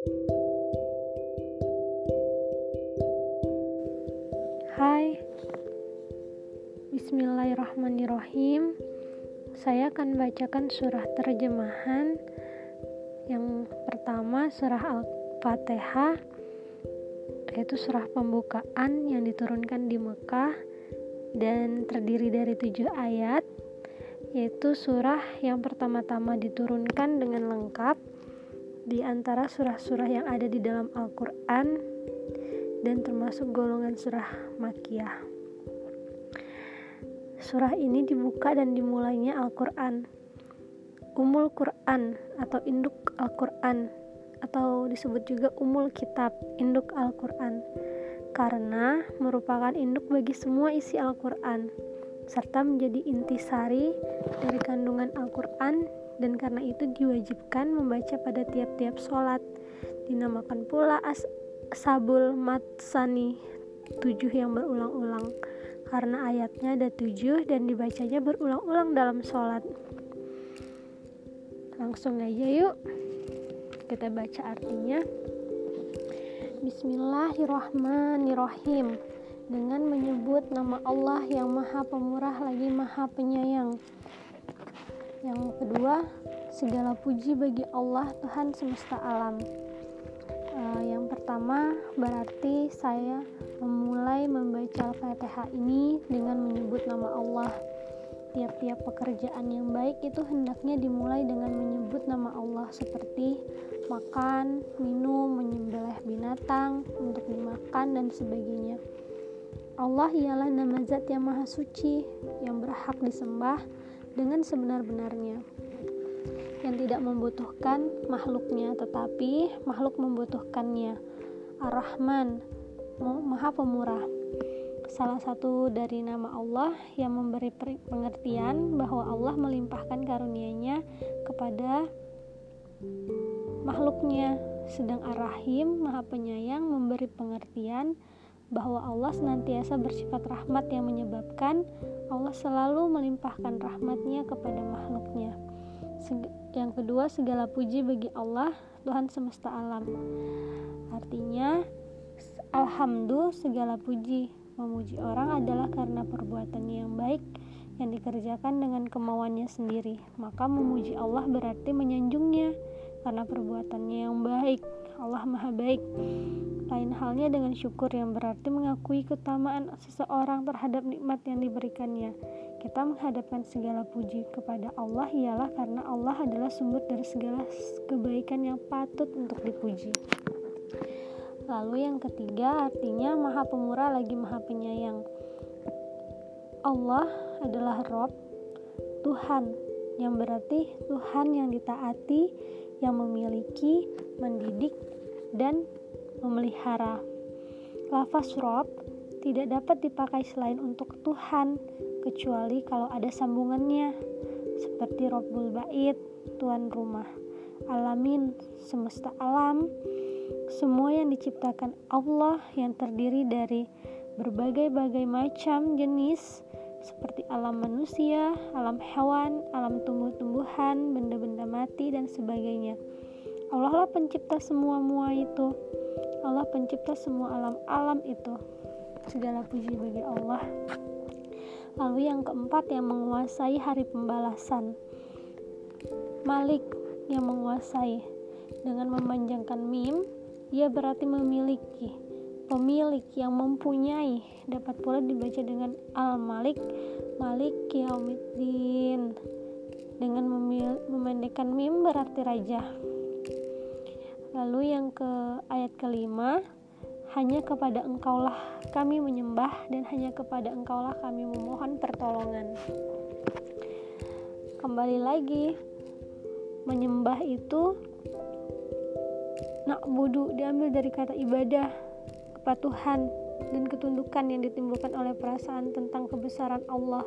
Hai. Bismillahirrahmanirrahim. Saya akan bacakan surah terjemahan. Yang pertama surah Al-Fatihah Yaitu surah pembukaan yang diturunkan di Mekah Dan terdiri dari tujuh ayat Yaitu surah yang pertama-tama diturunkan dengan lengkap di antara surah-surah yang ada di dalam Al-Quran dan termasuk golongan surah Makiyah. Surah ini dibuka dan dimulainya Al-Quran. Umul Quran atau induk Al-Quran atau disebut juga Umul Kitab, induk Al-Quran karena merupakan induk bagi semua isi Al-Quran serta menjadi intisari dari kandungan Al-Quran dan karena itu diwajibkan membaca pada tiap-tiap sholat. Dinamakan pula as Sabul Matsani tujuh yang berulang-ulang. Karena ayatnya ada tujuh dan dibacanya berulang-ulang dalam sholat. Langsung aja yuk kita baca artinya. Bismillahirrahmanirrahim. Dengan menyebut nama Allah yang maha pemurah lagi maha penyayang yang kedua segala puji bagi Allah Tuhan semesta alam uh, yang pertama berarti saya memulai membaca Al-Fatihah ini dengan menyebut nama Allah. Tiap-tiap pekerjaan yang baik itu hendaknya dimulai dengan menyebut nama Allah seperti makan, minum, menyembelih binatang untuk dimakan dan sebagainya. Allah ialah nama zat yang maha suci yang berhak disembah dengan sebenar-benarnya. Yang tidak membutuhkan makhluknya tetapi makhluk membutuhkannya. Ar-Rahman Maha Pemurah. Salah satu dari nama Allah yang memberi pengertian bahwa Allah melimpahkan karunia-Nya kepada makhluknya. Sedang Ar-Rahim Maha Penyayang memberi pengertian bahwa Allah senantiasa bersifat rahmat yang menyebabkan Allah selalu melimpahkan rahmatnya kepada makhluknya. Yang kedua segala puji bagi Allah Tuhan semesta alam. Artinya alhamdulillah segala puji. Memuji orang adalah karena perbuatannya yang baik yang dikerjakan dengan kemauannya sendiri. Maka memuji Allah berarti menyanjungnya karena perbuatannya yang baik Allah maha baik lain halnya dengan syukur yang berarti mengakui keutamaan seseorang terhadap nikmat yang diberikannya kita menghadapkan segala puji kepada Allah ialah karena Allah adalah sumber dari segala kebaikan yang patut untuk dipuji. Lalu yang ketiga artinya maha pemurah lagi maha penyayang. Allah adalah Rob, Tuhan, yang berarti Tuhan yang ditaati, yang memiliki, mendidik, dan memelihara. Lafaz Rob tidak dapat dipakai selain untuk Tuhan, kecuali kalau ada sambungannya seperti Robbul Bait, tuan rumah, alamin, semesta alam, semua yang diciptakan Allah yang terdiri dari berbagai-bagai macam jenis seperti alam manusia, alam hewan, alam tumbuh-tumbuhan, benda-benda mati dan sebagainya. Allah lah pencipta semua mua itu. Allah pencipta semua alam-alam itu. Segala puji bagi Allah. Lalu yang keempat yang menguasai hari pembalasan. Malik yang menguasai dengan memanjangkan mim, ia berarti memiliki, pemilik yang mempunyai. Dapat pula dibaca dengan al-malik, malik yaumiddin. Dengan memendekkan mim berarti raja. Lalu yang ke ayat kelima, hanya kepada engkaulah kami menyembah dan hanya kepada engkaulah kami memohon pertolongan kembali lagi menyembah itu nak budu diambil dari kata ibadah kepatuhan dan ketundukan yang ditimbulkan oleh perasaan tentang kebesaran Allah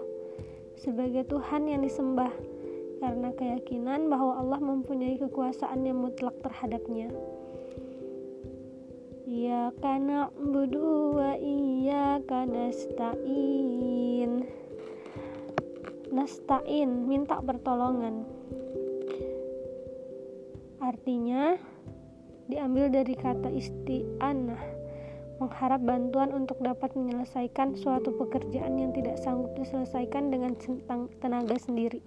sebagai Tuhan yang disembah karena keyakinan bahwa Allah mempunyai kekuasaan yang mutlak terhadapnya. Iyyaka na'budu wa iyyaka nasta'in. Nasta'in, minta pertolongan. Artinya diambil dari kata isti'anah mengharap bantuan untuk dapat menyelesaikan suatu pekerjaan yang tidak sanggup diselesaikan dengan tenaga sendiri.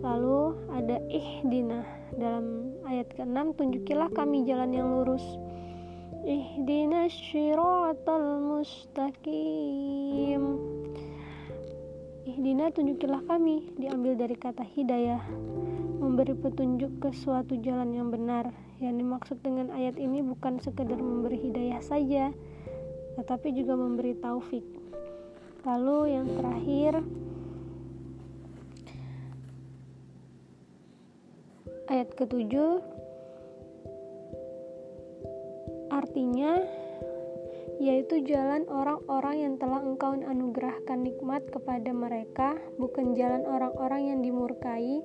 Lalu ada ihdina dalam ayat ke-6 tunjukilah kami jalan yang lurus. Ihdina syiratal mustaqim. Ihdina tunjukilah kami diambil dari kata hidayah memberi petunjuk ke suatu jalan yang benar. Yang dimaksud dengan ayat ini bukan sekedar memberi hidayah saja, tetapi juga memberi taufik. Lalu yang terakhir ayat ketujuh artinya yaitu jalan orang-orang yang telah engkau anugerahkan nikmat kepada mereka, bukan jalan orang-orang yang dimurkai,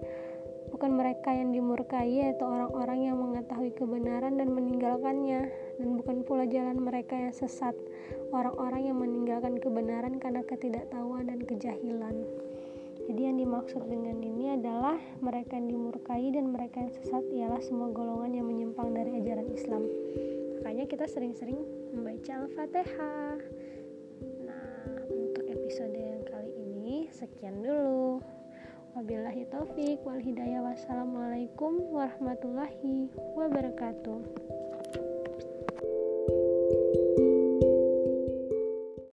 bukan mereka yang dimurkai atau orang-orang yang mengetahui kebenaran dan meninggalkannya, dan bukan pula jalan mereka yang sesat, orang-orang yang meninggalkan kebenaran karena ketidaktahuan dan kejahilan. Jadi yang dimaksud dengan ini adalah mereka yang dimurkai dan mereka yang sesat ialah semua golongan yang menyimpang dari ajaran Islam. Makanya kita sering-sering membaca Al-Fatihah. Nah, untuk episode yang kali ini sekian dulu. Wabillahi taufik wal hidayah. Wassalamualaikum warahmatullahi wabarakatuh.